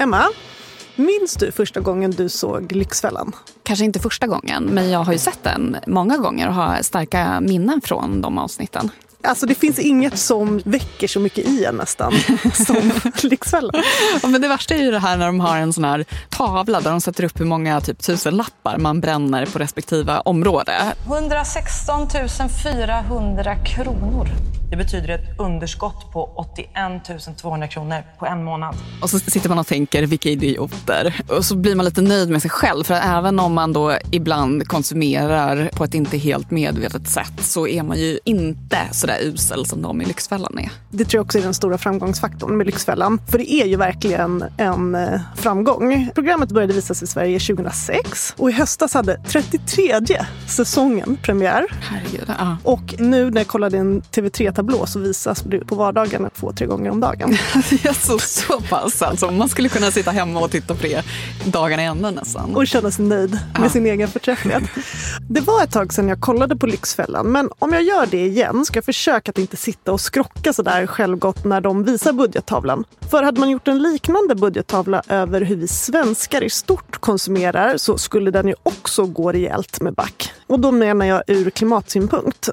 Emma, minns du första gången du såg Lyxfällan? Kanske inte första gången, men jag har ju sett den många gånger och har starka minnen från de avsnitten. Alltså det finns inget som väcker så mycket i en nästan som Lyxfällan. Ja, men det värsta är ju det här när de har en sån här tavla där de sätter upp hur många typ tusenlappar man bränner på respektive område. 116 400 kronor. Det betyder ett underskott på 81 200 kronor på en månad. Och så sitter man och tänker, vilka idioter. Och så blir man lite nöjd med sig själv. För även om man då ibland konsumerar på ett inte helt medvetet sätt så är man ju inte så där usel som de i Lyxfällan är. Det tror jag också är den stora framgångsfaktorn med Lyxfällan. För det är ju verkligen en eh, framgång. Programmet började visas i Sverige 2006 och i höstas hade 33 säsongen premiär. Herregud, ja. Och nu när jag kollade in TV3 tablå så visas det på vardagarna två, tre gånger om dagen. så, så pass alltså. Man skulle kunna sitta hemma och titta på det dagarna i ända nästan. Och känna sig nöjd med ja. sin egen förträfflighet. Det var ett tag sedan jag kollade på Lyxfällan men om jag gör det igen ska jag försöka att inte sitta och skrocka sådär självgott när de visar budgettavlan. För hade man gjort en liknande budgettavla över hur vi svenskar i stort konsumerar så skulle den ju också gå rejält med back. Och då menar jag ur klimatsynpunkt.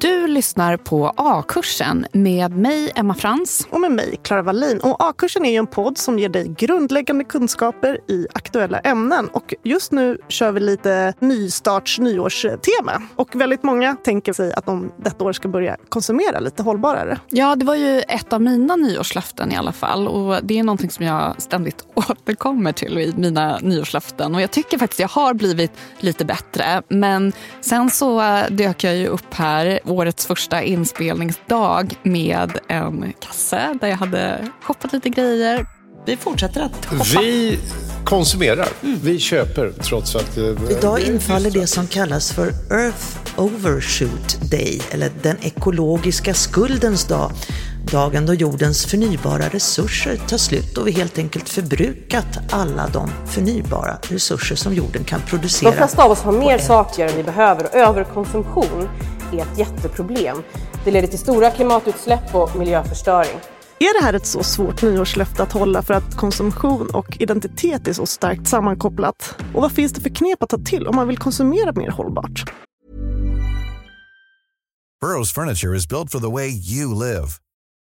Du lyssnar på A-kursen med mig, Emma Frans. och med mig, Clara Wallin. Och A-kursen är ju en podd som ger dig grundläggande kunskaper i aktuella ämnen. Och just nu kör vi lite nystarts nyårstema. Och väldigt många tänker sig att de detta år ska börja konsumera lite hållbarare. Ja, det var ju ett av mina nyårslöften i alla fall. Och Det är någonting som jag ständigt återkommer till i mina nyårslöften. Och jag tycker faktiskt jag har blivit lite bättre. Men sen så eh, dök jag ju upp här årets första inspelningsdag med en kasse där jag hade shoppat lite grejer. Vi fortsätter att hoppa. Vi konsumerar. Vi köper trots att... eh, Idag infaller det som kallas för Earth Overshoot Day, eller den ekologiska skuldens dag. Dagen då jordens förnybara resurser tar slut och vi helt enkelt förbrukat alla de förnybara resurser som jorden kan De producera. flesta av oss har mer saker än vi behöver och överkonsumtion är ett jätteproblem. Det leder till stora klimatutsläpp och miljöförstöring. Är det här ett så svårt nyårslöfte att hålla för att konsumtion och identitet är så starkt sammankopplat? Och vad finns det för knep att ta till om man vill konsumera mer hållbart? Burrow's furniture is built for the way you live.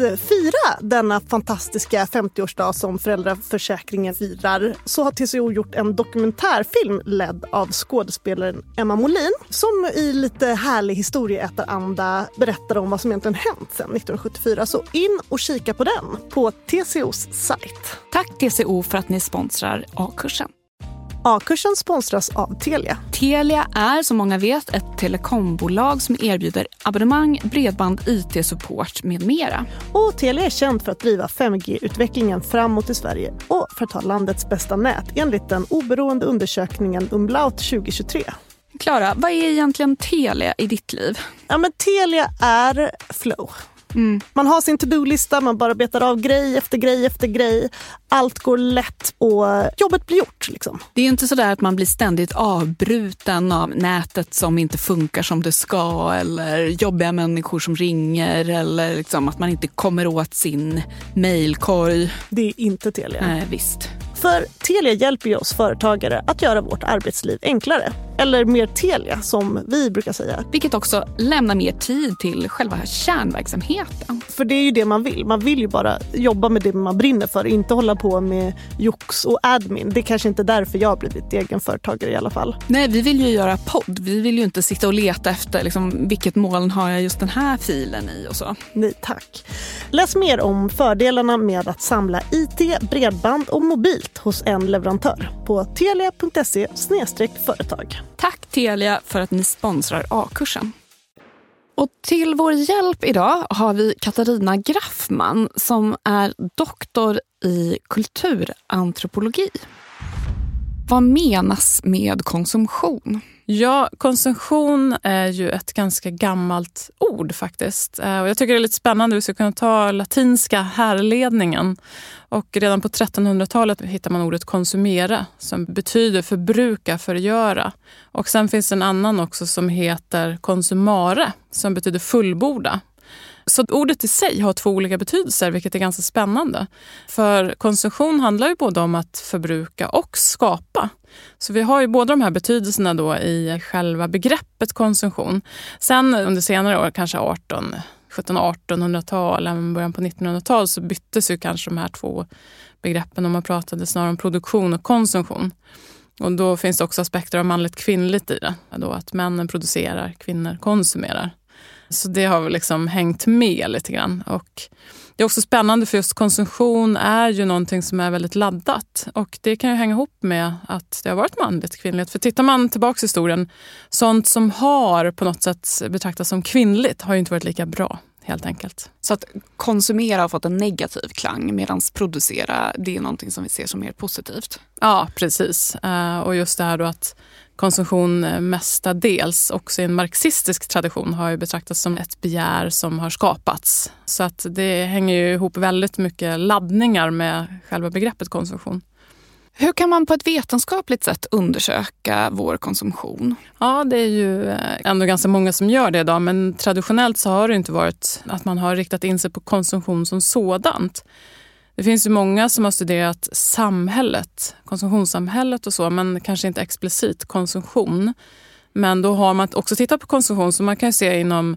att fira denna fantastiska 50-årsdag som föräldraförsäkringen firar så har TCO gjort en dokumentärfilm ledd av skådespelaren Emma Molin som i lite härlig historieätaranda berättar om vad som egentligen hänt sedan 1974. Så in och kika på den på TCOs sajt. Tack TCO för att ni sponsrar A-kursen. A-kursen sponsras av Telia. Telia är som många vet ett telekombolag som erbjuder abonnemang, bredband, IT-support med mera. Och Telia är känt för att driva 5G-utvecklingen framåt i Sverige och för att ha landets bästa nät enligt den oberoende undersökningen Umlaut 2023. Klara, vad är egentligen Telia i ditt liv? Ja, men Telia är flow. Mm. Man har sin to-do-lista, man bara betar av grej efter grej efter grej. Allt går lätt och jobbet blir gjort. Liksom. Det är inte så där att man blir ständigt avbruten av nätet som inte funkar som det ska eller jobbiga människor som ringer eller liksom att man inte kommer åt sin mailkorg. Det är inte Telia. Nej, visst. För Telia hjälper ju oss företagare att göra vårt arbetsliv enklare. Eller mer Telia som vi brukar säga. Vilket också lämnar mer tid till själva kärnverksamheten. För det är ju det man vill. Man vill ju bara jobba med det man brinner för. Inte hålla på med jox och admin. Det är kanske inte därför jag har blivit egenföretagare i alla fall. Nej, vi vill ju göra podd. Vi vill ju inte sitta och leta efter liksom, vilket moln har jag just den här filen i och så. Nej tack. Läs mer om fördelarna med att samla IT, bredband och mobilt hos en leverantör på telia.se företag. Tack Telia för att ni sponsrar A-kursen. Och till vår hjälp idag har vi Katarina Graffman som är doktor i kulturantropologi. Vad menas med konsumtion? Ja, konsumtion är ju ett ganska gammalt ord faktiskt. Eh, och jag tycker det är lite spännande. Vi ska kunna ta latinska härledningen. Och redan på 1300-talet hittar man ordet konsumera som betyder förbruka, förgöra. Och sen finns en annan också som heter konsumare som betyder fullborda. Så ordet i sig har två olika betydelser, vilket är ganska spännande. För konsumtion handlar ju både om att förbruka och skapa. Så vi har ju båda de här betydelserna då i själva begreppet konsumtion. Sen under senare år, kanske 18 1700-1800-tal, även början på 1900-tal, så byttes ju kanske de här två begreppen och man pratade snarare om produktion och konsumtion. Och då finns det också aspekter av manligt kvinnligt i det. Då att männen producerar, kvinnor konsumerar. Så det har liksom hängt med lite grann. Och Det är också spännande för just konsumtion är ju någonting som är väldigt laddat. Och det kan ju hänga ihop med att det har varit manligt kvinnligt. För tittar man tillbaka i historien, sånt som har på något sätt betraktats som kvinnligt har ju inte varit lika bra helt enkelt. Så att konsumera har fått en negativ klang medan producera det är någonting som vi ser som mer positivt? Ja, precis. Eh, och just det här då att konsumtion mestadels också i en marxistisk tradition har ju betraktats som ett begär som har skapats. Så att det hänger ju ihop väldigt mycket laddningar med själva begreppet konsumtion. Hur kan man på ett vetenskapligt sätt undersöka vår konsumtion? Ja, det är ju eh, ändå ganska många som gör det idag men traditionellt så har det inte varit att man har riktat in sig på konsumtion som sådant. Det finns ju många som har studerat samhället, konsumtionssamhället och så, men kanske inte explicit konsumtion. Men då har man också tittat på konsumtion, så man kan se inom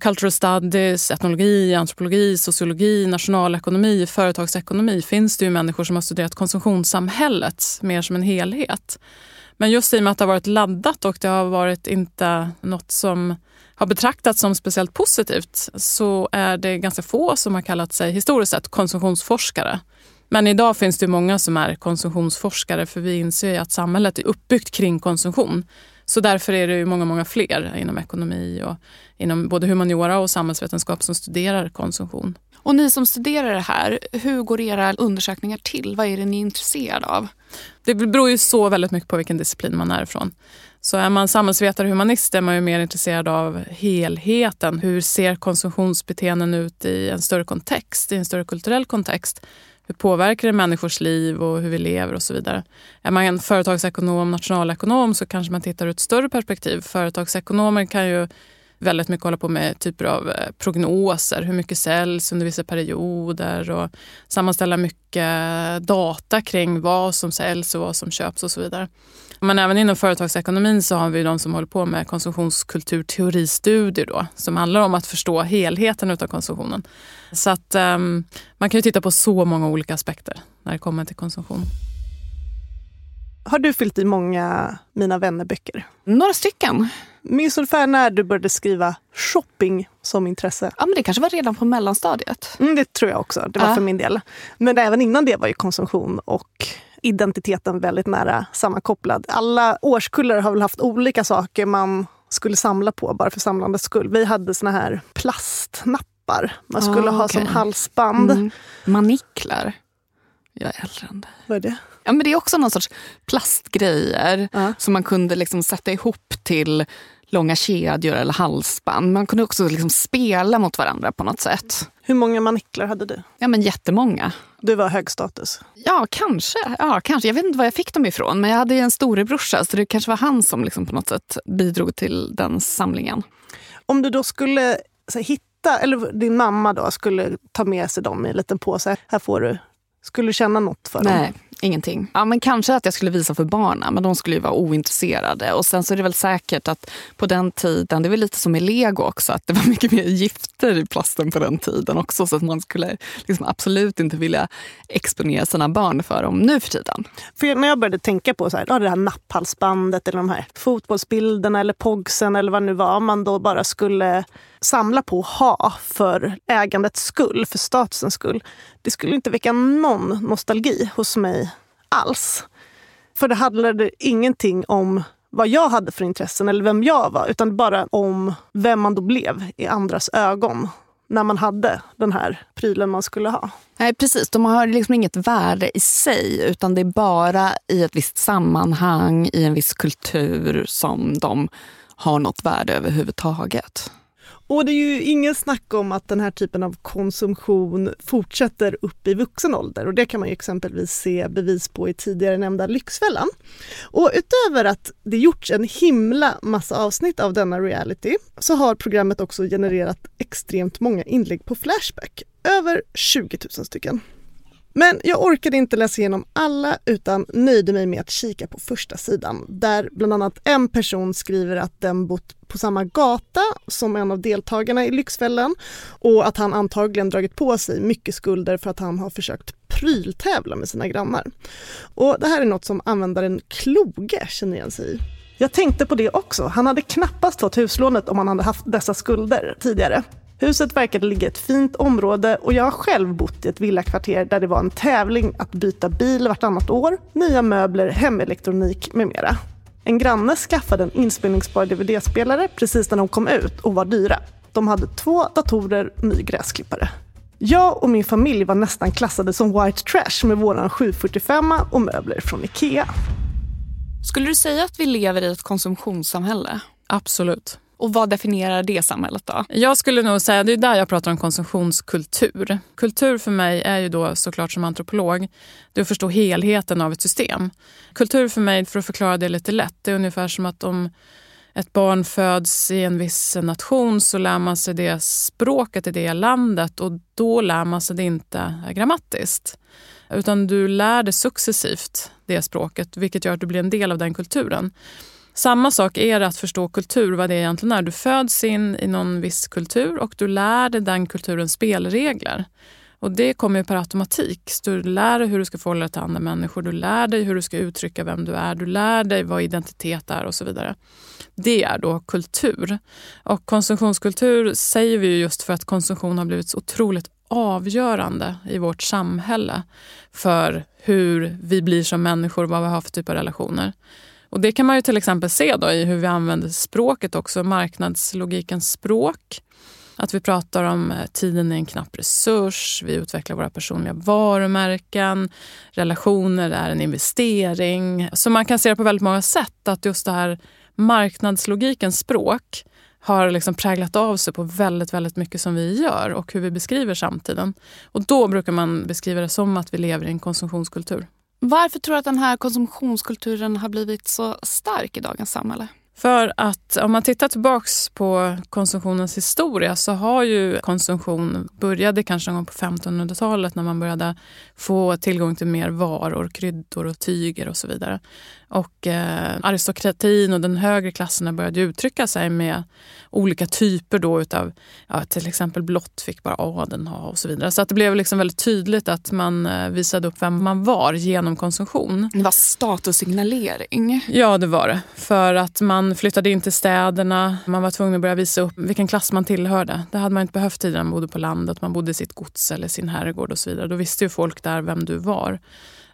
cultural studies, etnologi, antropologi, sociologi, nationalekonomi, företagsekonomi finns det ju människor som har studerat konsumtionssamhället mer som en helhet. Men just i och med att det har varit laddat och det har varit inte något som har betraktats som speciellt positivt så är det ganska få som har kallat sig historiskt sett konsumtionsforskare. Men idag finns det många som är konsumtionsforskare för vi inser att samhället är uppbyggt kring konsumtion. Så därför är det många, många fler inom ekonomi och inom både humaniora och samhällsvetenskap som studerar konsumtion. Och ni som studerar det här, hur går era undersökningar till? Vad är det ni är intresserade av? Det beror ju så väldigt mycket på vilken disciplin man är ifrån. Så är man samhällsvetare och humanist är man ju mer intresserad av helheten. Hur ser konsumtionsbeteenden ut i en större kontext, i en större kulturell kontext? Hur påverkar det människors liv och hur vi lever och så vidare. Är man en företagsekonom, nationalekonom så kanske man tittar ur ett större perspektiv. Företagsekonomer kan ju väldigt mycket hålla på med typer av eh, prognoser. Hur mycket säljs under vissa perioder och sammanställa mycket eh, data kring vad som säljs och vad som köps och så vidare. Men även inom företagsekonomin så har vi de som håller på med konsumtionskulturteoristudier då, som handlar om att förstå helheten av konsumtionen. Så att um, man kan ju titta på så många olika aspekter när det kommer till konsumtion. Har du fyllt i många Mina vänner-böcker? Några stycken. Minns ungefär när du började skriva shopping som intresse? Ja, men det kanske var redan på mellanstadiet. Mm, det tror jag också. Det var ja. för min del. Men även innan det var ju konsumtion och identiteten väldigt nära sammankopplad. Alla årskullar har väl haft olika saker man skulle samla på bara för samlandets skull. Vi hade såna här plastnappar man skulle ah, ha som halsband. Mm. Maniklar. Jag är äldre än dig. Vad är det? Ja, men det är också någon sorts plastgrejer uh. som man kunde liksom sätta ihop till långa kedjor eller halsband. Man kunde också liksom spela mot varandra på något sätt. Hur många maniklar hade du? Ja, men jättemånga. Du var hög status? Ja, kanske. Ja, kanske. Jag vet inte var jag fick dem ifrån, men jag hade en storebrorsa så det kanske var han som liksom på något sätt bidrog till den samlingen. Om du då skulle här, hitta, eller din mamma då skulle ta med sig dem i en liten påse. Här får du. Skulle du känna något för Nej, dem? Ingenting. Ja, men kanske att jag skulle visa för barnen, men de skulle ju vara ointresserade. Och sen så är det väl säkert att på den tiden, det var lite som med lego också, att det var mycket mer gifter i plasten på den tiden också. Så att man skulle liksom absolut inte vilja exponera sina barn för dem nu för tiden. För när jag började tänka på så här, det här napphalsbandet eller de här fotbollsbilderna eller pogsen eller vad det nu var man då bara skulle samla på och ha för ägandets skull, för statusens skull. Det skulle inte väcka någon nostalgi hos mig alls. För det handlade ingenting om vad jag hade för intressen eller vem jag var, utan bara om vem man då blev i andras ögon när man hade den här prylen man skulle ha. Nej, precis. De har liksom inget värde i sig utan det är bara i ett visst sammanhang, i en viss kultur som de har något värde överhuvudtaget. Och det är ju ingen snack om att den här typen av konsumtion fortsätter upp i vuxen ålder och det kan man ju exempelvis se bevis på i tidigare nämnda Lyxfällan. Och utöver att det gjorts en himla massa avsnitt av denna reality så har programmet också genererat extremt många inlägg på Flashback, över 20 000 stycken. Men jag orkade inte läsa igenom alla utan nöjde mig med att kika på första sidan där bland annat en person skriver att den bott på samma gata som en av deltagarna i Lyxfällan och att han antagligen dragit på sig mycket skulder för att han har försökt pryltävla med sina grannar. Och det här är något som användaren Kloge känner igen sig i. Jag tänkte på det också. Han hade knappast fått huslånet om han hade haft dessa skulder tidigare. Huset verkade ligga i ett fint område och jag har själv bott i ett villakvarter där det var en tävling att byta bil vartannat år, nya möbler, hemelektronik med mera. En granne skaffade en inspelningsbar dvd-spelare precis när de kom ut och var dyra. De hade två datorer och ny gräsklippare. Jag och min familj var nästan klassade som white trash med våran 745 och möbler från Ikea. Skulle du säga att vi lever i ett konsumtionssamhälle? Absolut. Och vad definierar det samhället då? Jag skulle nog säga, det är där jag pratar om konsumtionskultur. Kultur för mig är ju då såklart som antropolog, det är att förstå helheten av ett system. Kultur för mig, för att förklara det lite lätt, det är ungefär som att om ett barn föds i en viss nation så lär man sig det språket i det landet och då lär man sig det inte grammatiskt. Utan du lär dig successivt det språket vilket gör att du blir en del av den kulturen. Samma sak är det att förstå kultur, vad det egentligen är. Du föds in i någon viss kultur och du lär dig den kulturens spelregler. Och det kommer ju per automatik. Så du lär dig hur du ska förhålla dig till andra människor, du lär dig hur du ska uttrycka vem du är, du lär dig vad identitet är och så vidare. Det är då kultur. Och konsumtionskultur säger vi just för att konsumtion har blivit så otroligt avgörande i vårt samhälle för hur vi blir som människor, vad vi har för typ av relationer. Och det kan man ju till exempel se då i hur vi använder språket också, marknadslogikens språk. Att vi pratar om eh, tiden är en knapp resurs, vi utvecklar våra personliga varumärken, relationer är en investering. Så man kan se det på väldigt många sätt, att just det här marknadslogikens språk har liksom präglat av sig på väldigt, väldigt mycket som vi gör och hur vi beskriver samtiden. Och då brukar man beskriva det som att vi lever i en konsumtionskultur. Varför tror du att den här konsumtionskulturen har blivit så stark i dagens samhälle? För att om man tittar tillbaks på konsumtionens historia så har ju konsumtion började kanske någon gång på 1500-talet när man började få tillgång till mer varor, kryddor och tyger och så vidare. Och eh, aristokratin och den högre klassen började uttrycka sig med olika typer då utav, ja, till exempel blått fick bara adeln ha och så vidare. Så att det blev liksom väldigt tydligt att man eh, visade upp vem man var genom konsumtion. Det var statussignalering. Ja, det var det. För att man flyttade in till städerna, man var tvungen att börja visa upp vilken klass man tillhörde. Det hade man inte behövt tidigare man bodde på landet, man bodde i sitt gods eller sin herrgård och så vidare. Då visste ju folk där vem du var.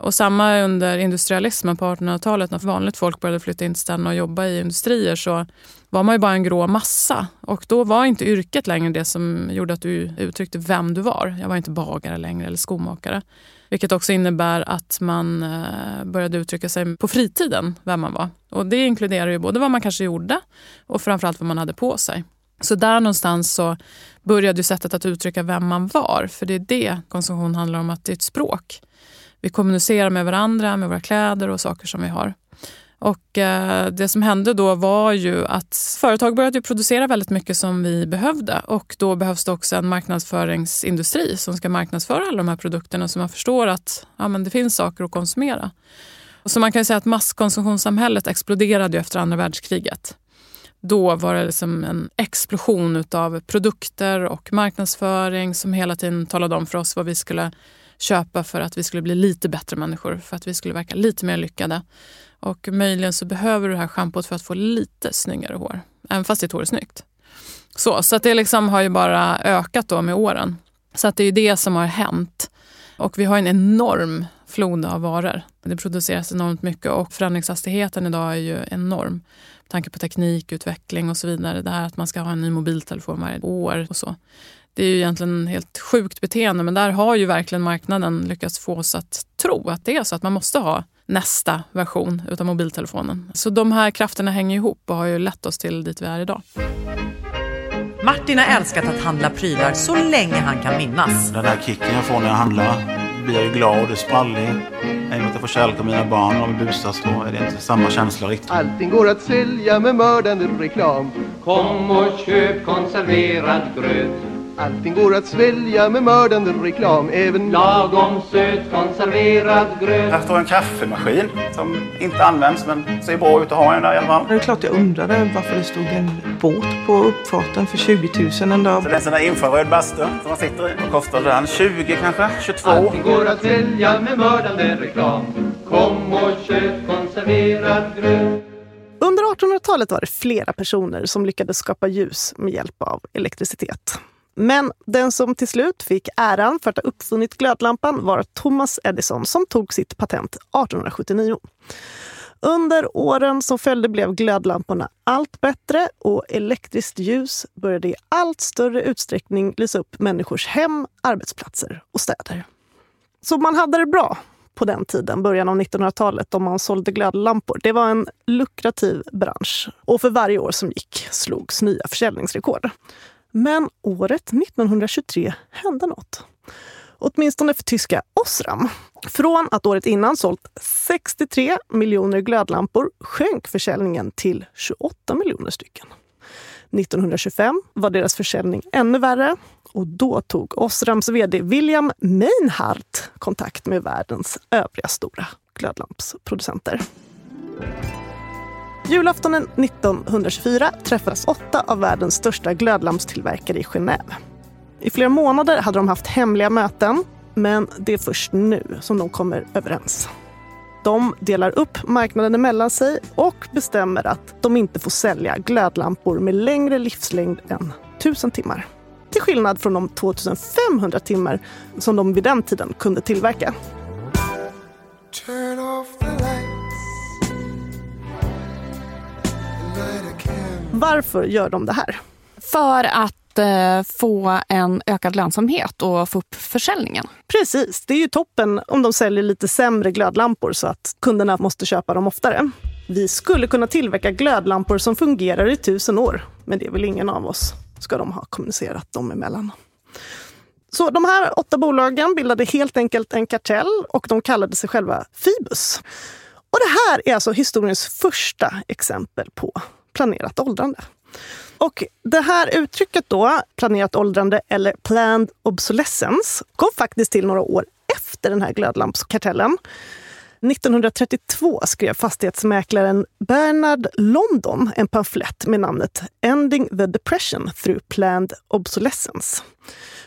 Och samma under industrialismen på 1800-talet när vanligt folk började flytta in till städerna och jobba i industrier så var man ju bara en grå massa. Och då var inte yrket längre det som gjorde att du uttryckte vem du var. Jag var inte bagare längre eller skomakare. Vilket också innebär att man eh, började uttrycka sig på fritiden, vem man var. Och det inkluderar ju både vad man kanske gjorde och framförallt vad man hade på sig. Så där någonstans så började ju sättet att uttrycka vem man var. För det är det konsumtion handlar om, att det är ett språk. Vi kommunicerar med varandra, med våra kläder och saker som vi har. Och eh, Det som hände då var ju att företag började producera väldigt mycket som vi behövde och då behövs det också en marknadsföringsindustri som ska marknadsföra alla de här produkterna så man förstår att ja, men det finns saker att konsumera. Så man kan säga att masskonsumtionssamhället exploderade efter andra världskriget. Då var det liksom en explosion av produkter och marknadsföring som hela tiden talade om för oss vad vi skulle köpa för att vi skulle bli lite bättre människor, för att vi skulle verka lite mer lyckade. Och möjligen så behöver du det här schampot för att få lite snyggare hår, även fast ditt hår är snyggt. Så, så att det liksom har ju bara ökat då med åren. Så att det är ju det som har hänt. Och vi har en enorm flod av varor. Det produceras enormt mycket och förändringshastigheten idag är ju enorm. Med tanke på teknikutveckling och så vidare. Det här att man ska ha en ny mobiltelefon varje år och så. Det är ju egentligen helt sjukt beteende men där har ju verkligen marknaden lyckats få oss att tro att det är så att man måste ha nästa version utav mobiltelefonen. Så de här krafterna hänger ihop och har ju lett oss till dit vi är idag. Martin har älskat att handla prylar så länge han kan minnas. Den där kicken jag får när jag handlar blir jag ju glad och sprallig. I och att jag får kärlek av mina barn och de busas då är det inte samma känsla riktigt. Allting går att sälja med mördande reklam. Kom och köp konserverad gröt. Allting går att svälja med mördande reklam Även lagom söt konserverad gröt Här står en kaffemaskin som inte används men ser bra ut att ha en där i alla fall. Det är klart jag undrade varför det stod en båt på uppfarten för 20 000 en dag. Så det är en sån där infraröd bastu som man sitter i. Vad kostar den? 20 kanske? 22? Allting går att sälja med mördande reklam Kom och köp konserverad gröt Under 1800-talet var det flera personer som lyckades skapa ljus med hjälp av elektricitet. Men den som till slut fick äran för att ha uppfunnit glödlampan var Thomas Edison som tog sitt patent 1879. Under åren som följde blev glödlamporna allt bättre och elektriskt ljus började i allt större utsträckning lysa upp människors hem, arbetsplatser och städer. Så man hade det bra på den tiden, början av 1900-talet, om man sålde glödlampor. Det var en lukrativ bransch och för varje år som gick slogs nya försäljningsrekord. Men året 1923 hände något. Åtminstone för tyska Osram. Från att året innan sålt 63 miljoner glödlampor sjönk försäljningen till 28 miljoner stycken. 1925 var deras försäljning ännu värre och då tog Osrams vd William Meinhardt kontakt med världens övriga stora glödlampsproducenter. Julaftonen 1924 träffades åtta av världens största glödlampstillverkare i Genève. I flera månader hade de haft hemliga möten, men det är först nu som de kommer överens. De delar upp marknaden emellan sig och bestämmer att de inte får sälja glödlampor med längre livslängd än 1000 timmar. Till skillnad från de 2500 timmar som de vid den tiden kunde tillverka. Varför gör de det här? För att eh, få en ökad lönsamhet och få upp försäljningen. Precis. Det är ju toppen om de säljer lite sämre glödlampor så att kunderna måste köpa dem oftare. Vi skulle kunna tillverka glödlampor som fungerar i tusen år, men det vill ingen av oss, ska de ha kommunicerat dem emellan. Så de här åtta bolagen bildade helt enkelt en kartell och de kallade sig själva Fibus. Och det här är alltså historiens första exempel på planerat åldrande. Och det här uttrycket då, planerat åldrande eller planned obsolescence, kom faktiskt till några år efter den här glödlampskartellen. 1932 skrev fastighetsmäklaren Bernard London en pamflett med namnet Ending the Depression through Planned Obsolescence.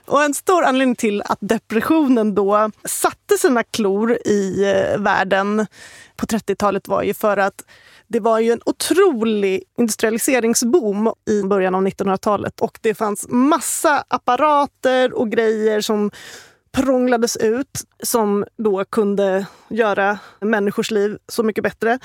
Och en stor anledning till att depressionen då satte sina klor i eh, världen på 30-talet var ju för att det var ju en otrolig industrialiseringsboom i början av 1900-talet och det fanns massa apparater och grejer som prånglades ut som då kunde göra människors liv så mycket bättre.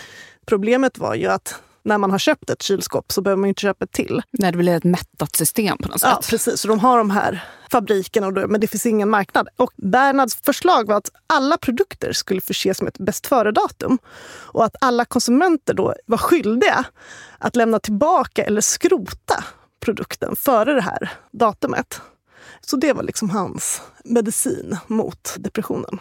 Problemet var ju att när man har köpt ett kylskåp så behöver man inte köpa ett till. Nej, det blir ett mättat system på något sätt. Ja, precis. Så de har de här fabrikerna, men det finns ingen marknad. Och Bernhards förslag var att alla produkter skulle förses med ett bäst före-datum. Och att alla konsumenter då var skyldiga att lämna tillbaka eller skrota produkten före det här datumet. Så det var liksom hans medicin mot depressionen.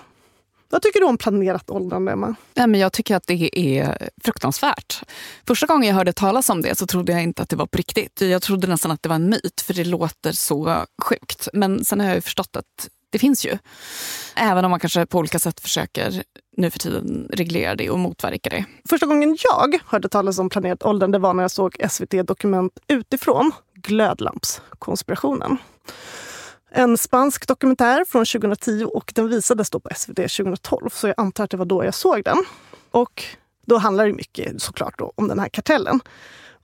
Vad tycker du om planerat åldrande, Emma? Ja, men jag tycker att det är fruktansvärt. Första gången jag hörde talas om det så trodde jag inte att det var på riktigt. Jag trodde nästan att det var en myt, för det låter så sjukt. Men sen har jag förstått att det finns ju. Även om man kanske på olika sätt försöker nu för tiden reglera det och motverka det. Första gången jag hörde talas om planerat åldrande var när jag såg SVT Dokument utifrån, Glödlampskonspirationen. En spansk dokumentär från 2010 och den visades då på SVT 2012. Så jag antar att det var då jag såg den. Och då handlar det mycket såklart då om den här kartellen.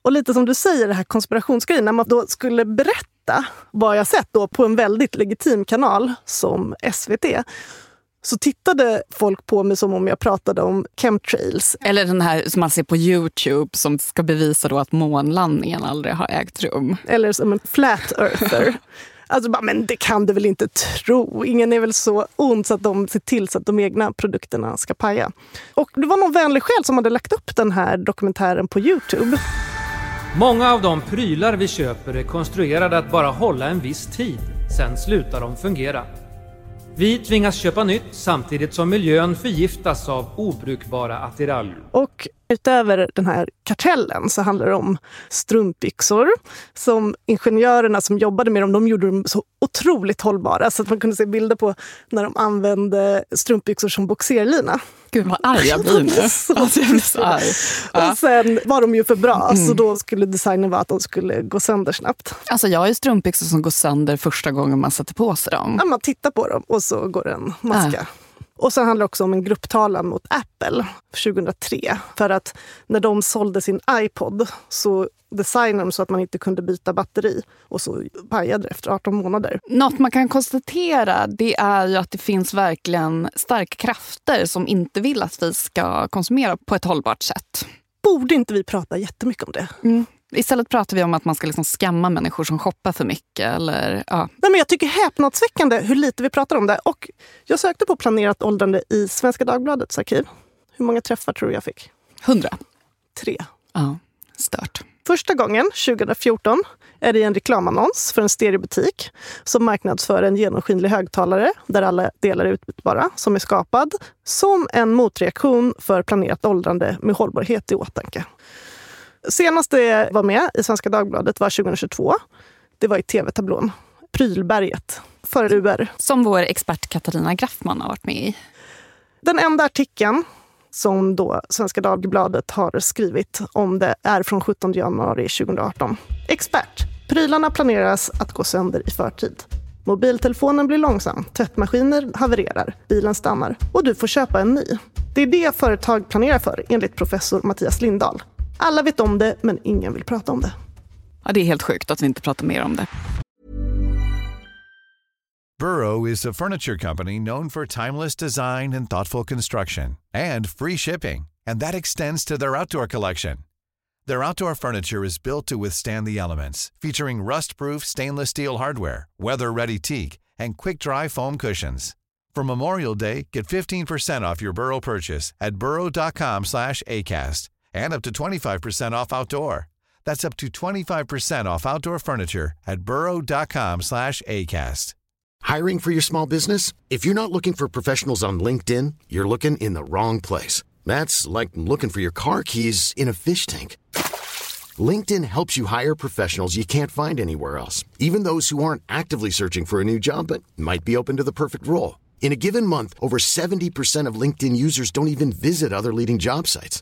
Och lite som du säger, det här konspirationsgrejen, när man då skulle berätta vad jag sett då på en väldigt legitim kanal som SVT så tittade folk på mig som om jag pratade om chemtrails. Eller den här som man ser på Youtube som ska bevisa då att månlandningen aldrig har ägt rum. Eller som en flat earther. Alltså bara, men det kan du väl inte tro? Ingen är väl så ond så att de ser till så att de egna produkterna ska paja. Och det var någon vänlig själ som hade lagt upp den här dokumentären på Youtube. Många av de prylar vi köper är konstruerade att bara hålla en viss tid, sen slutar de fungera. Vi tvingas köpa nytt samtidigt som miljön förgiftas av obrukbara attiraljer. Och utöver den här kartellen så handlar det om strumpbyxor som ingenjörerna som jobbade med dem, de gjorde dem så otroligt hållbara så att man kunde se bilder på när de använde strumpbyxor som boxerlina. Gud vad arg jag blir nu. alltså, jag blir så arg. Och sen var de ju för bra, mm. så då skulle designen vara att de skulle gå sönder snabbt. Alltså jag har ju strumpbyxor som går sönder första gången man sätter på sig dem. Ja, man tittar på dem och så går en maska. Äh. Och sen handlar det också om en grupptalan mot Apple 2003. För att när de sålde sin iPod så designade de så att man inte kunde byta batteri och så pajade det efter 18 månader. Något man kan konstatera det är ju att det finns verkligen starka krafter som inte vill att vi ska konsumera på ett hållbart sätt. Borde inte vi prata jättemycket om det? Mm. Istället pratar vi om att man ska liksom skamma människor som shoppar för mycket. Eller, ja. Nej, men jag tycker häpnadsväckande hur lite vi pratar om det. Och jag sökte på planerat åldrande i Svenska Dagbladets arkiv. Hur många träffar tror du jag fick? Hundra. Tre. Ja, stört. Första gången, 2014, är det en reklamannons för en stereobutik som marknadsför en genomskinlig högtalare där alla delar är utbytbara, som är skapad som en motreaktion för planerat åldrande med hållbarhet i åtanke. Senast det var med i Svenska Dagbladet var 2022. Det var i tv-tablån. Prylberget för UR. Som vår expert Katarina Graffman har varit med i. Den enda artikeln som då Svenska Dagbladet har skrivit om det är från 17 januari 2018. Expert. Prylarna planeras att gå sönder i förtid. Mobiltelefonen blir långsam, tvättmaskiner havererar, bilen stannar och du får köpa en ny. Det är det företag planerar för, enligt professor Mattias Lindahl. Alla vet om det, men ingen vill prata om det. Ja, det är helt sjukt att vi inte pratar mer om det. Burrow is a furniture company known for timeless design and thoughtful construction and free shipping, and that extends to their outdoor collection. Their outdoor furniture is built to withstand the elements, featuring rust-proof stainless steel hardware, weather-ready teak, and quick-dry foam cushions. For Memorial Day, get 15% off your Burrow purchase at burrow.com slash ACAST and up to 25% off outdoor. That's up to 25% off outdoor furniture at burrow.com slash ACAST. Hiring for your small business? If you're not looking for professionals on LinkedIn, you're looking in the wrong place. That's like looking for your car keys in a fish tank. LinkedIn helps you hire professionals you can't find anywhere else, even those who aren't actively searching for a new job but might be open to the perfect role. In a given month, over 70% of LinkedIn users don't even visit other leading job sites.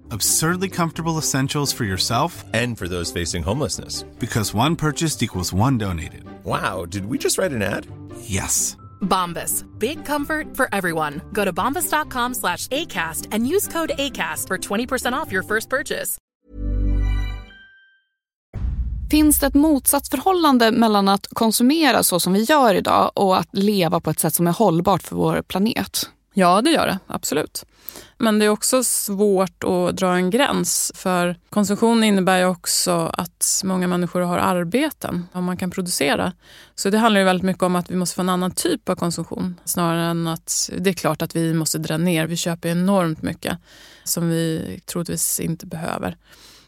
Absurdly comfortable essentials for yourself and for those facing homelessness. Because one purchased equals one donated. Wow, did we just write an ad? Yes. Bombas. Big comfort for everyone. Go to bombas.com slash ACAST and use code ACAST for 20% off your first purchase. Finns det ett motsatsförhållande mellan att konsumera så som vi gör idag och att leva på ett sätt som är hållbart för vår planet? Ja, det gör det. Absolut. Men det är också svårt att dra en gräns. För konsumtion innebär ju också att många människor har arbeten och man kan producera. Så det handlar ju väldigt mycket om att vi måste få en annan typ av konsumtion. Snarare än att det är klart att vi måste dra ner. Vi köper enormt mycket som vi troligtvis inte behöver.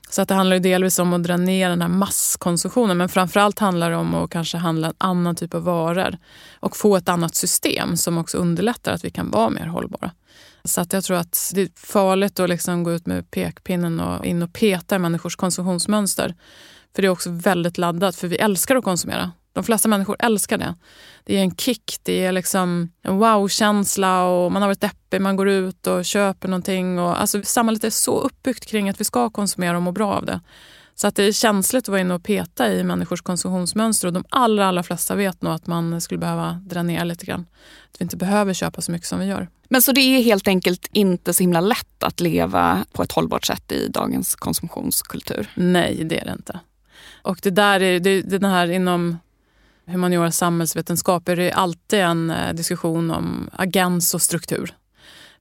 Så att det handlar ju delvis om att dra ner den här masskonsumtionen men framförallt handlar det om att kanske handla en annan typ av varor och få ett annat system som också underlättar att vi kan vara mer hållbara. Så att jag tror att det är farligt att liksom gå ut med pekpinnen och in och peta i människors konsumtionsmönster. För det är också väldigt laddat, för vi älskar att konsumera. De flesta människor älskar det. Det är en kick, det är liksom en wow-känsla och man har varit deppig, man går ut och köper någonting. Och, alltså, samhället är så uppbyggt kring att vi ska konsumera och må bra av det. Så att det är känsligt att vara inne och peta i människors konsumtionsmönster och de allra, allra flesta vet nog att man skulle behöva dra ner lite grann. Att vi inte behöver köpa så mycket som vi gör. Men så det är helt enkelt inte så himla lätt att leva på ett hållbart sätt i dagens konsumtionskultur? Nej, det är det inte. Och det där är, det, den här inom humaniora och samhällsvetenskap är det alltid en diskussion om agens och struktur.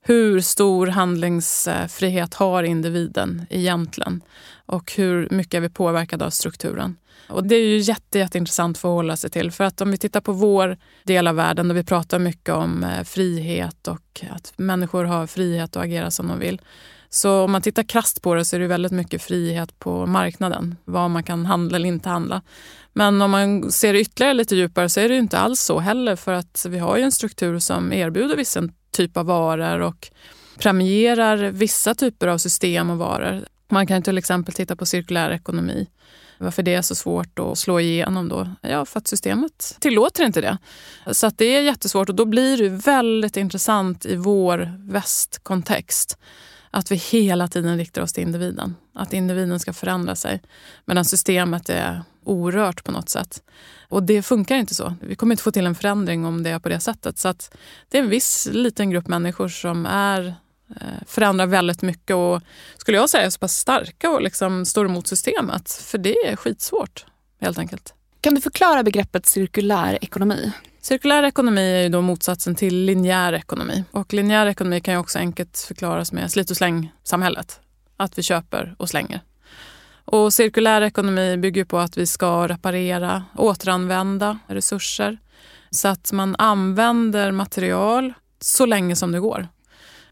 Hur stor handlingsfrihet har individen egentligen? Och hur mycket är vi påverkade av strukturen? Och det är ju jätte, jätteintressant att förhålla sig till. För att om vi tittar på vår del av världen där vi pratar mycket om eh, frihet och att människor har frihet att agera som de vill. Så om man tittar krast på det så är det väldigt mycket frihet på marknaden. Vad man kan handla eller inte handla. Men om man ser det ytterligare lite djupare så är det inte alls så heller. För att vi har ju en struktur som erbjuder vissa typ av varor och premierar vissa typer av system och varor. Man kan till exempel titta på cirkulär ekonomi. Varför det är så svårt att slå igenom då? Ja, för att systemet tillåter inte det. Så att det är jättesvårt och då blir det väldigt intressant i vår västkontext att vi hela tiden riktar oss till individen. Att individen ska förändra sig medan systemet är orört på något sätt. Och det funkar inte så. Vi kommer inte få till en förändring om det är på det sättet. Så att det är en viss liten grupp människor som är förändrar väldigt mycket och skulle jag säga är så pass starka och liksom står emot systemet. För det är skitsvårt helt enkelt. Kan du förklara begreppet cirkulär ekonomi? Cirkulär ekonomi är ju då motsatsen till linjär ekonomi. Och linjär ekonomi kan ju också enkelt förklaras med slit och släng-samhället. Att vi köper och slänger. Och cirkulär ekonomi bygger på att vi ska reparera, återanvända resurser så att man använder material så länge som det går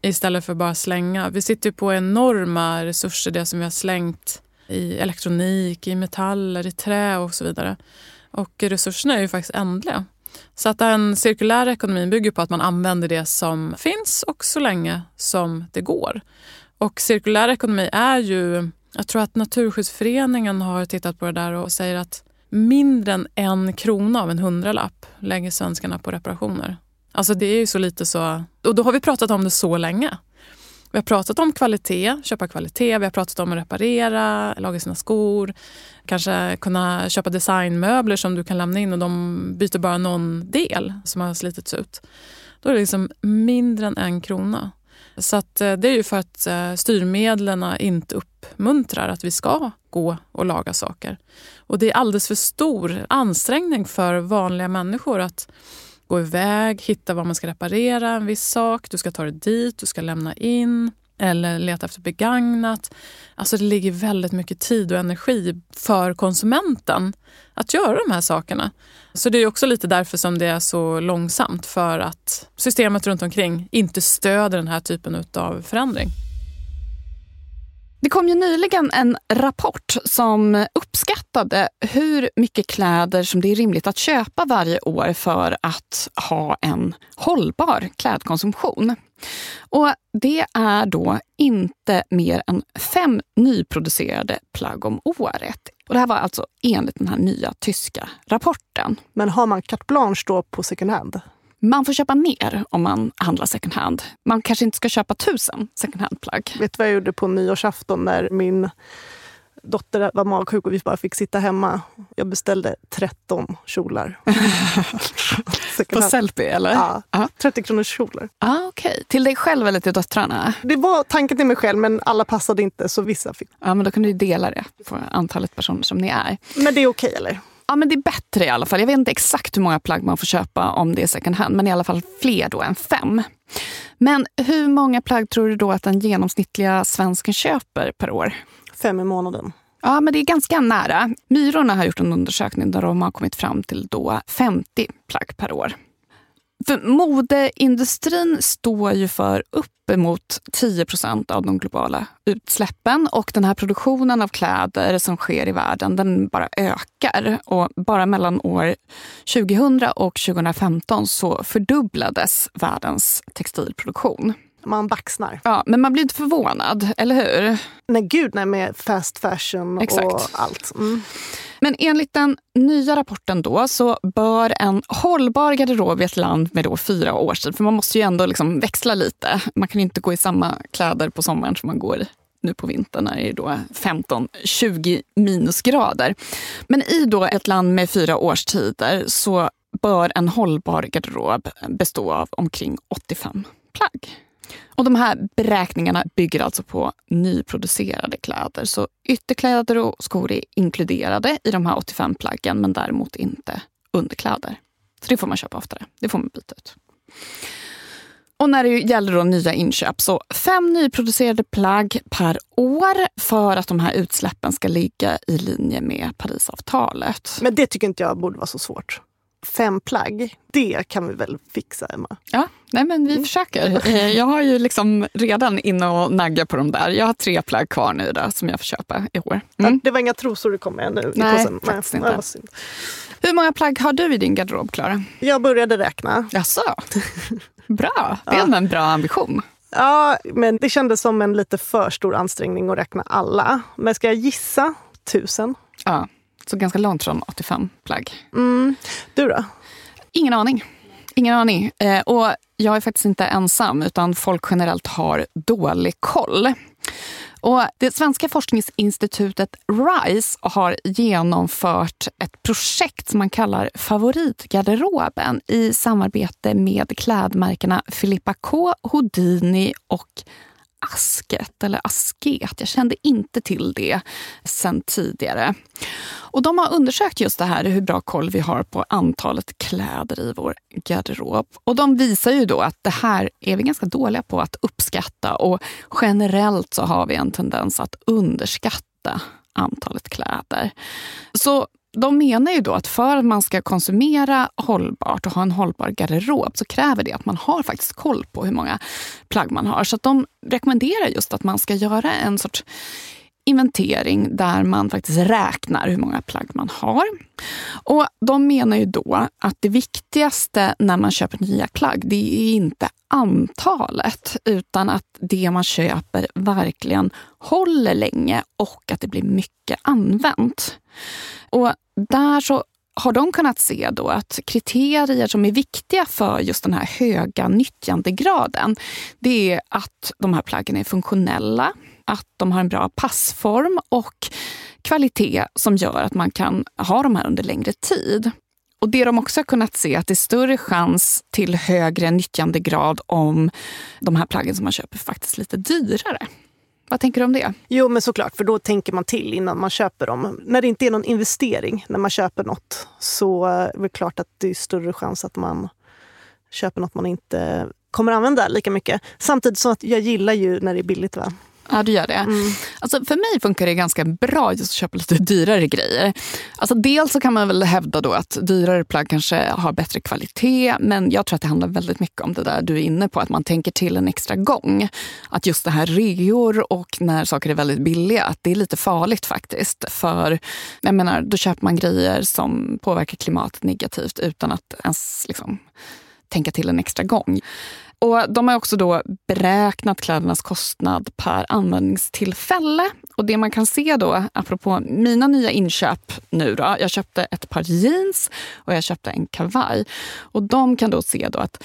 istället för bara slänga. Vi sitter på enorma resurser, det som vi har slängt i elektronik, i metaller, i trä och så vidare. Och resurserna är ju faktiskt ändliga. Så att den cirkulära ekonomin bygger på att man använder det som finns och så länge som det går. Och cirkulär ekonomi är ju jag tror att Naturskyddsföreningen har tittat på det där och säger att mindre än en krona av en hundralapp lägger svenskarna på reparationer. Alltså det är ju så lite så... Och då har vi pratat om det så länge. Vi har pratat om kvalitet, köpa kvalitet, vi har pratat om att reparera, laga sina skor, kanske kunna köpa designmöbler som du kan lämna in och de byter bara någon del som har slitits ut. Då är det liksom mindre än en krona. Så att eh, det är ju för att eh, styrmedlen inte uppmuntrar att vi ska gå och laga saker. Och det är alldeles för stor ansträngning för vanliga människor att gå iväg, hitta vad man ska reparera, en viss sak, du ska ta det dit, du ska lämna in eller leta efter begagnat. Alltså det ligger väldigt mycket tid och energi för konsumenten att göra de här sakerna. Så det är också lite därför som det är så långsamt för att systemet runt omkring inte stöder den här typen av förändring. Det kom ju nyligen en rapport som uppskattade hur mycket kläder som det är rimligt att köpa varje år för att ha en hållbar klädkonsumtion. Och Det är då inte mer än fem nyproducerade plagg om året. Och Det här var alltså enligt den här nya tyska rapporten. Men har man carte blanche då på second hand? Man får köpa mer om man handlar second hand. Man kanske inte ska köpa tusen second hand-plagg. Vet du vad jag gjorde på nyårsafton när min dotter var magsjuk och vi bara fick sitta hemma. Jag beställde 13 kjolar. på Sellpy eller? Ja, Aha. 30 kronors kjolar. Ah, okay. Till dig själv eller till döttrarna? Det var tanken till mig själv men alla passade inte så vissa fick. Ja men då kan du dela det på antalet personer som ni är. Men det är okej okay, eller? Ja, men det är bättre i alla fall. Jag vet inte exakt hur många plagg man får köpa om det är second hand, men i alla fall fler då än fem. Men hur många plagg tror du då att den genomsnittliga svensken köper per år? Fem i månaden. Ja, men det är ganska nära. Myrorna har gjort en undersökning där de har kommit fram till då 50 plagg per år. För modeindustrin står ju för uppemot 10 procent av de globala utsläppen och den här produktionen av kläder som sker i världen den bara ökar. Och bara mellan år 2000 och 2015 så fördubblades världens textilproduktion. Man baxnar. Ja, men man blir inte förvånad, eller hur? Nej, gud nej, med fast fashion Exakt. och allt. Mm. Men enligt den nya rapporten då så bör en hållbar garderob i ett land med då fyra årstid, för man måste ju ändå liksom växla lite. Man kan inte gå i samma kläder på sommaren som man går i nu på vintern när det är 15-20 minusgrader. Men i då ett land med fyra årstider så bör en hållbar garderob bestå av omkring 85 plagg. Och de här beräkningarna bygger alltså på nyproducerade kläder. Så ytterkläder och skor är inkluderade i de här 85 plaggen men däremot inte underkläder. Så det får man köpa oftare. Det får man byta ut. Och när det gäller då nya inköp, så fem nyproducerade plagg per år för att de här utsläppen ska ligga i linje med Parisavtalet. Men det tycker inte jag borde vara så svårt fem plagg. Det kan vi väl fixa, Emma? Ja, nej men vi mm. försöker. Eh, jag har ju liksom redan inne och naggar på de där. Jag har tre plagg kvar nu då, som jag får köpa i år. Mm. det var inga trosor du kom med nu nej, Faktiskt inte. Hur många plagg har du i din garderob, Klara? Jag började räkna. Jaså? Bra, det är ja. en bra ambition. Ja, men det kändes som en lite för stor ansträngning att räkna alla. Men ska jag gissa tusen? Ja, Så ganska långt från 85 plagg. Mm. Du då? Ingen aning. Ingen aning. Eh, och jag är faktiskt inte ensam, utan folk generellt har dålig koll. Och det svenska forskningsinstitutet RISE har genomfört ett projekt som man kallar Favoritgarderoben i samarbete med klädmärkena Filippa K, Houdini och Asket, eller Asket. Jag kände inte till det sen tidigare. Och de har undersökt just det här, hur bra koll vi har på antalet kläder i vår garderob. Och de visar ju då att det här är vi ganska dåliga på att uppskatta och generellt så har vi en tendens att underskatta antalet kläder. Så de menar ju då att för att man ska konsumera hållbart och ha en hållbar garderob så kräver det att man har faktiskt koll på hur många plagg man har. Så att de rekommenderar just att man ska göra en sorts inventering där man faktiskt räknar hur många plagg man har. Och De menar ju då att det viktigaste när man köper nya plagg, det är inte antalet, utan att det man köper verkligen håller länge och att det blir mycket använt. Och där så har de kunnat se då att kriterier som är viktiga för just den här höga nyttjandegraden, det är att de här plaggen är funktionella, att de har en bra passform och kvalitet som gör att man kan ha de här under längre tid. Och Det de också har kunnat se är att det är större chans till högre nyttjandegrad om de här plaggen som man köper är faktiskt lite dyrare. Vad tänker du om det? Jo, men såklart, för då tänker man till innan man köper dem. När det inte är någon investering, när man köper något, så är det klart att det är större chans att man köper något man inte kommer använda lika mycket. Samtidigt som att jag gillar ju när det är billigt. Va? Ja, du gör det. Mm. Alltså, för mig funkar det ganska bra just att köpa lite dyrare grejer. Alltså, dels så kan man väl hävda då att dyrare plagg kanske har bättre kvalitet. Men jag tror att det handlar väldigt mycket om det där du är inne på, att man tänker till en extra gång. Att just det här reor och när saker är väldigt billiga, att det är lite farligt faktiskt. För jag menar, då köper man grejer som påverkar klimatet negativt utan att ens liksom, tänka till en extra gång. Och de har också då beräknat klädernas kostnad per användningstillfälle. Och det man kan se då, apropå mina nya inköp nu då. Jag köpte ett par jeans och jag köpte en kavaj. Och de kan då se då att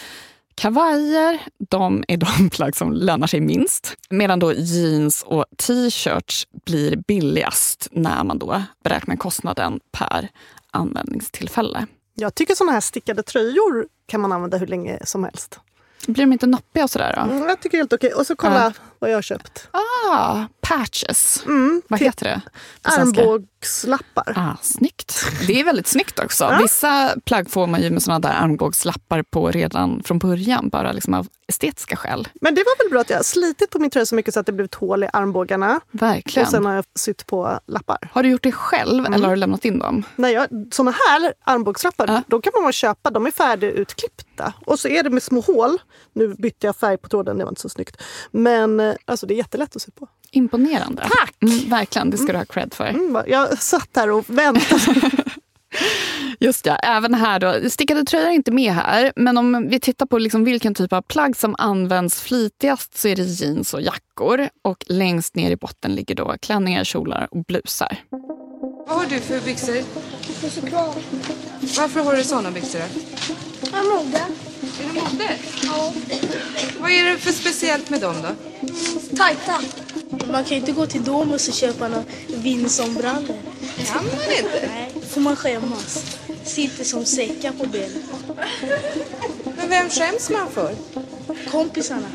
Kavajer de är de plagg som lönar sig minst medan då jeans och t-shirts blir billigast när man då beräknar kostnaden per användningstillfälle. Jag tycker såna här stickade tröjor kan man använda hur länge som helst. Blir de inte noppiga och sådär? Då? Mm, jag tycker helt okej. Och så kolla ja. vad jag har köpt. Ah, patches. Mm, vad heter det? Armbågslappar. Ah, snyggt. Det är väldigt snyggt också. Ja. Vissa plagg får man ju med såna där armbågslappar på redan från början, bara liksom av estetiska skäl. Men det var väl bra att jag slitit på min tröja så mycket så att det blivit hål i armbågarna. Verkligen. Och sen har jag sytt på lappar. Har du gjort det själv mm. eller har du lämnat in dem? Nej, jag, såna här armbågslappar, ja. de kan man bara köpa. De är färdigutklippta. Och så är det med små hål. Nu bytte jag färg på tråden, det var inte så snyggt. Men eh, alltså, det är jättelätt att sy på. Imponerande. Tack! Mm, verkligen, det ska du ha cred för. Mm, jag satt här och väntade. Just det, även här då. Stickade tröjor är inte med här. Men om vi tittar på liksom vilken typ av plagg som används flitigast så är det jeans och jackor. Och längst ner i botten ligger då klänningar, kjolar och blusar. Vad har du för byxor? Varför har du såna byxor? Jag mode. Är det mode? Ja. Vad är det för speciellt med dem då? Tajta. Man kan inte gå till Domus och köpa några Vinson-brallor. Kan man inte? Nej, får man skämmas. Sitter som säckar på benen. Men vem skäms man för? Kompisarna.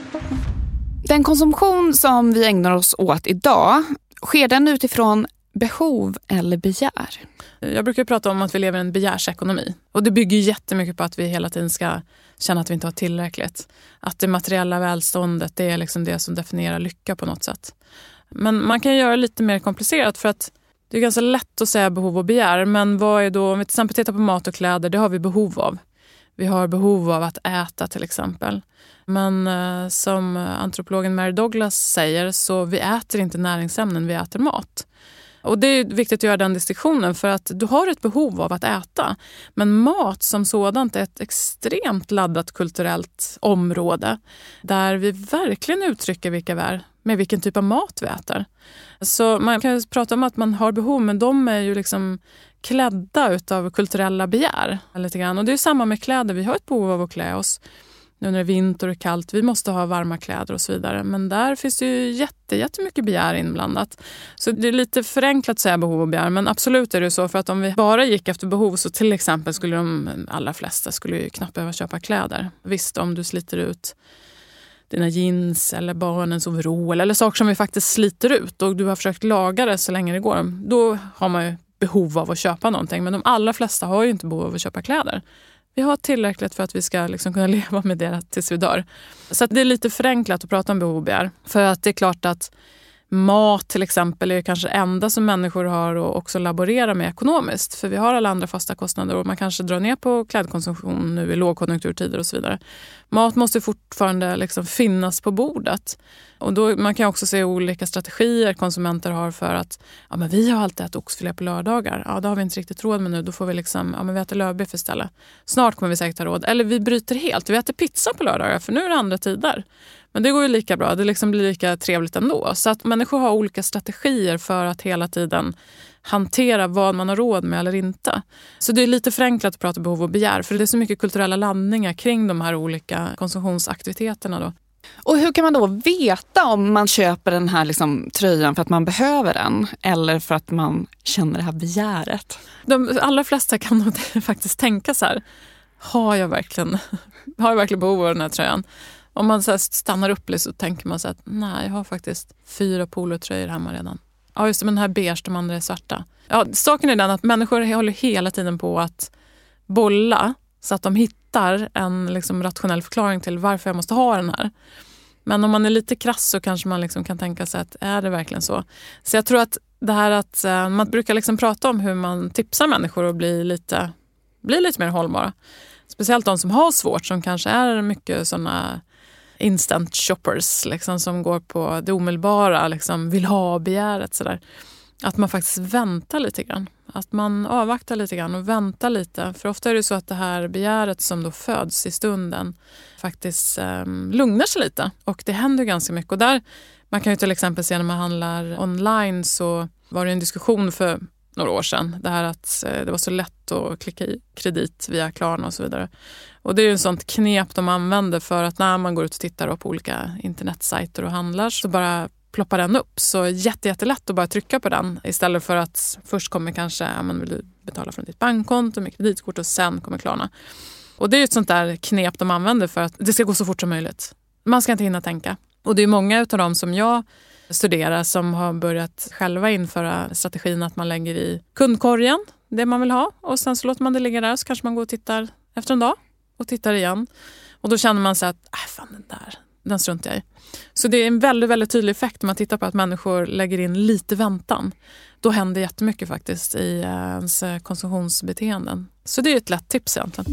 Den konsumtion som vi ägnar oss åt idag, sker den utifrån behov eller begär? Jag brukar prata om att vi lever i en begärsekonomi. Och det bygger jättemycket på att vi hela tiden ska känna att vi inte har tillräckligt. Att det materiella välståndet det är liksom det som definierar lycka på något sätt. Men man kan göra det lite mer komplicerat för att det är ganska lätt att säga behov och begär. Men vad är då, om vi till exempel tittar på mat och kläder, det har vi behov av. Vi har behov av att äta till exempel. Men eh, som antropologen Mary Douglas säger så vi äter inte näringsämnen, vi äter mat. Och Det är viktigt att göra den distinktionen för att du har ett behov av att äta. Men mat som sådant är ett extremt laddat kulturellt område där vi verkligen uttrycker vilka vi är med vilken typ av mat vi äter. Så man kan prata om att man har behov, men de är ju liksom klädda utav kulturella begär. Lite grann. Och det är samma med kläder. Vi har ett behov av att klä oss nu när det är vinter och kallt. Vi måste ha varma kläder och så vidare. Men där finns det ju jätte, jättemycket begär inblandat. Så det är lite förenklat att säga behov och begär. Men absolut är det så. För att om vi bara gick efter behov så till exempel skulle de allra flesta skulle ju knappt behöva köpa kläder. Visst, om du sliter ut dina jeans eller barnens overall eller saker som vi faktiskt sliter ut och du har försökt laga det så länge det går. Då har man ju behov av att köpa någonting. Men de allra flesta har ju inte behov av att köpa kläder. Vi har tillräckligt för att vi ska liksom kunna leva med det tills vi dör. Så det är lite förenklat att prata om behov och begär. För att det är klart att mat till exempel är kanske det enda som människor har att också laborera med ekonomiskt. För vi har alla andra fasta kostnader och man kanske drar ner på klädkonsumtion nu i lågkonjunkturtider och så vidare. Mat måste fortfarande liksom finnas på bordet. Och då, man kan också se olika strategier konsumenter har för att ja, men vi har alltid ätit oxfilé på lördagar. Ja, det har vi inte riktigt råd med nu. Då får vi liksom, ja, men vi äter lövbiff istället. Snart kommer vi säkert ha råd. Eller vi bryter helt. Vi äter pizza på lördagar för nu är det andra tider. Men det går ju lika bra. Det liksom blir lika trevligt ändå. Så att människor har olika strategier för att hela tiden hantera vad man har råd med eller inte. Så det är lite förenklat att prata behov och begär för det är så mycket kulturella landningar kring de här olika konsumtionsaktiviteterna. Då. Och hur kan man då veta om man köper den här liksom, tröjan för att man behöver den eller för att man känner det här begäret? De allra flesta kan nog faktiskt tänka så här, har jag verkligen, har jag verkligen behov av den här tröjan? Om man så stannar upp lite så tänker man så att nej, jag har faktiskt fyra polotröjor hemma redan. Ja, just det, men den här beige, de andra är svarta. Ja, saken är den att människor håller hela tiden på att bolla så att de hittar en liksom, rationell förklaring till varför jag måste ha den här. Men om man är lite krass så kanske man liksom kan tänka sig att är det verkligen så? Så jag tror att det här att eh, man brukar liksom prata om hur man tipsar människor att bli lite, bli lite mer hållbara. Speciellt de som har svårt, som kanske är mycket såna instant shoppers liksom, som går på det omedelbara, liksom, vill ha-begäret. Sådär. Att man faktiskt väntar lite grann. Att man avvaktar lite grann och väntar lite. För ofta är det så att det här begäret som då föds i stunden faktiskt eh, lugnar sig lite. Och det händer ganska mycket. Och där, man kan ju till exempel se när man handlar online så var det en diskussion för några år sedan. Det här att eh, det var så lätt att klicka i kredit via Klarna och så vidare. Och det är ju ett sånt knep de använder för att när man går ut och tittar på olika internetsajter och handlar så bara ploppar den upp. Så jätte, jättelätt att bara trycka på den istället för att först kommer kanske, ja, men vill du betala från ditt bankkonto med kreditkort och sen kommer Klarna. Och det är ju ett sånt där knep de använder för att det ska gå så fort som möjligt. Man ska inte hinna tänka. Och det är många av dem som jag studera som har börjat själva införa strategin att man lägger i kundkorgen det man vill ha och sen så låter man det ligga där så kanske man går och tittar efter en dag och tittar igen. Och då känner man sig att, äh, fan den där, den struntar jag i. Så det är en väldigt, väldigt tydlig effekt om man tittar på att människor lägger in lite väntan. Då händer jättemycket faktiskt i eh, ens konsumtionsbeteenden. Så det är ett lätt tips egentligen.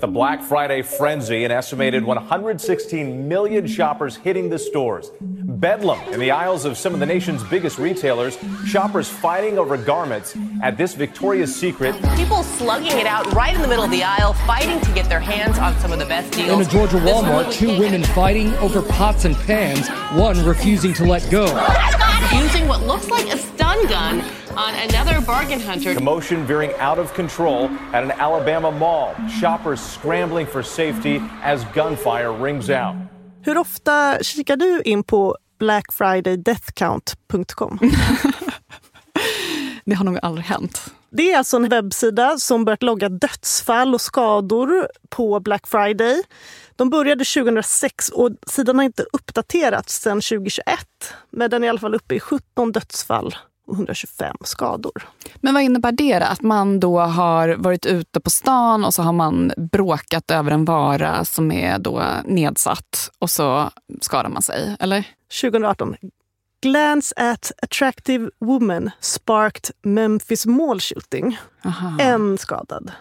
The Black Friday frenzy, an estimated 116 million shoppers hitting the stores. Bedlam in the aisles of some of the nation's biggest retailers. Shoppers fighting over garments at this Victoria's Secret. People slugging it out right in the middle of the aisle, fighting to get their hands on some of the best deals. In a Georgia Walmart, two women fighting over pots and pans, one refusing to let go. Using what looks like a stun gun on another bargain hunter. Commotion veering out of control at an Alabama mall. Shoppers scrambling for safety as gunfire rings out. Hur ofta kikar du in på blackfridaydeathcount.com? det har nog aldrig hänt. Det är alltså en webbsida som börjat logga dödsfall och skador på Black Friday. De började 2006 och sidan har inte uppdaterats sedan 2021. Men den är i alla fall uppe i 17 dödsfall 125 skador. Men vad innebär det? Att man då har varit ute på stan och så har man bråkat över en vara som är då nedsatt och så skadar man sig, eller? 2018. Glance at attractive woman sparked Memphis mall shooting. Aha. En skadad.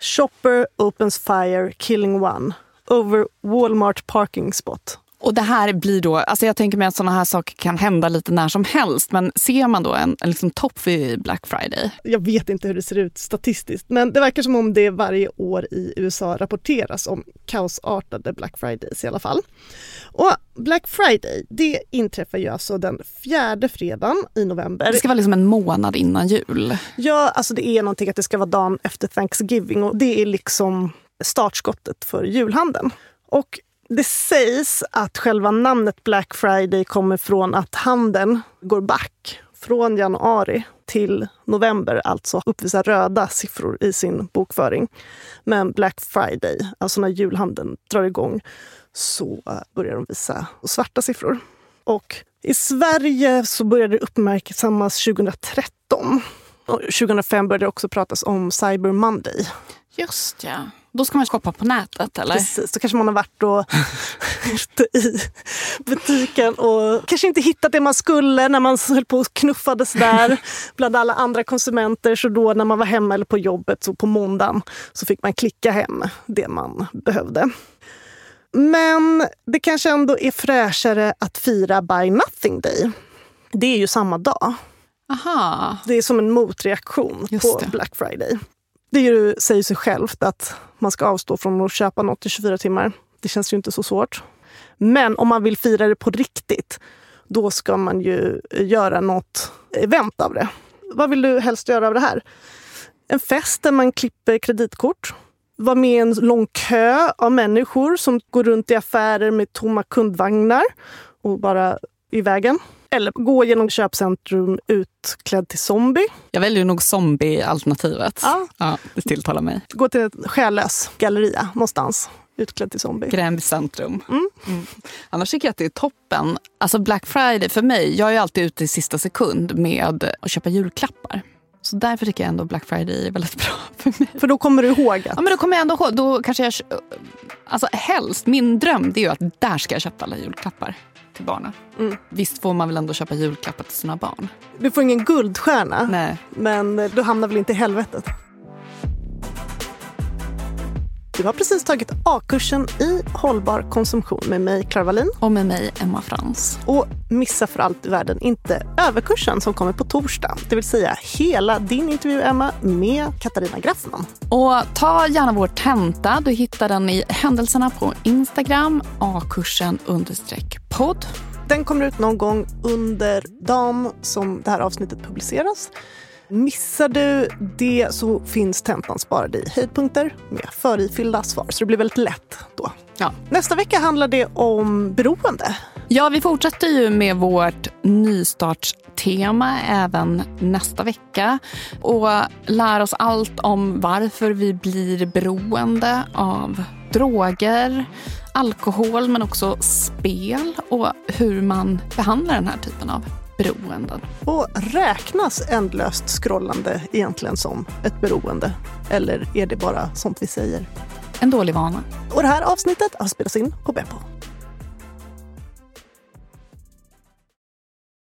Shopper opens fire killing one over Walmart parking spot. Och det här blir då, alltså jag tänker mig att sådana här saker kan hända lite när som helst. Men ser man då en, en liksom topp vid Black Friday? Jag vet inte hur det ser ut statistiskt, men det verkar som om det varje år i USA rapporteras om kaosartade Black Fridays i alla fall. Och Black Friday, det inträffar ju alltså den fjärde fredagen i november. Det ska vara liksom en månad innan jul. Ja, alltså det är någonting att det ska vara dagen efter Thanksgiving och det är liksom startskottet för julhandeln. Och det sägs att själva namnet Black Friday kommer från att handeln går back från januari till november, alltså uppvisar röda siffror i sin bokföring. Men Black Friday, alltså när julhandeln drar igång, så eh, börjar de visa svarta siffror. Och i Sverige så började det uppmärksammas 2013. Och 2005 började det också pratas om Cyber Monday. Just ja. Då ska man shoppa på nätet eller? Precis, då kanske man har varit och ute i butiken och kanske inte hittat det man skulle när man höll på och knuffades där bland alla andra konsumenter. Så då när man var hemma eller på jobbet så på måndagen så fick man klicka hem det man behövde. Men det kanske ändå är fräschare att fira Buy Nothing Day. Det är ju samma dag. Aha. Det är som en motreaktion Just på det. Black Friday. Det ju, säger sig självt att man ska avstå från att köpa något i 24 timmar. Det känns ju inte så svårt. Men om man vill fira det på riktigt, då ska man ju göra något event av det. Vad vill du helst göra av det här? En fest där man klipper kreditkort. Vara med i en lång kö av människor som går runt i affärer med tomma kundvagnar och bara i vägen. Eller gå genom köpcentrum utklädd till zombie. Jag väljer nog zombie-alternativet. Ja. Ja, det tilltalar mig. Gå till en själlös galleria någonstans utklädd till zombie. Gränby centrum. Mm. Annars tycker jag att det är toppen. Alltså Black Friday för mig, jag är alltid ute i sista sekund med att köpa julklappar. Så därför tycker jag ändå Black Friday är väldigt bra för mig. För då kommer du ihåg att... Ja, men då kommer jag ändå ihåg. Då kanske jag, alltså helst, min dröm det är ju att där ska jag köpa alla julklappar till barnen. Mm. Visst får man väl ändå köpa julklappar till sina barn? Du får ingen guldstjärna, Nej. men du hamnar väl inte i helvetet? Du har precis tagit A-kursen i hållbar konsumtion med mig, Clara Wallin. Och med mig, Emma Frans. Och missa för allt i världen inte överkursen som kommer på torsdag. Det vill säga hela din intervju, Emma, med Katarina Graffman. Och ta gärna vår tenta. Du hittar den i händelserna på Instagram, A-kursen understreck podd. Den kommer ut någon gång under dagen som det här avsnittet publiceras. Missar du det så finns tentan sparad i höjdpunkter med förifyllda svar. Så det blir väldigt lätt då. Ja. Nästa vecka handlar det om beroende. Ja, vi fortsätter ju med vårt nystartstema även nästa vecka och lär oss allt om varför vi blir beroende av droger, alkohol men också spel och hur man behandlar den här typen av beroenden. Och räknas ändlöst scrollande egentligen som ett beroende? Eller är det bara sånt vi säger? En dålig vana. Och det här avsnittet har spelats in på Beppo.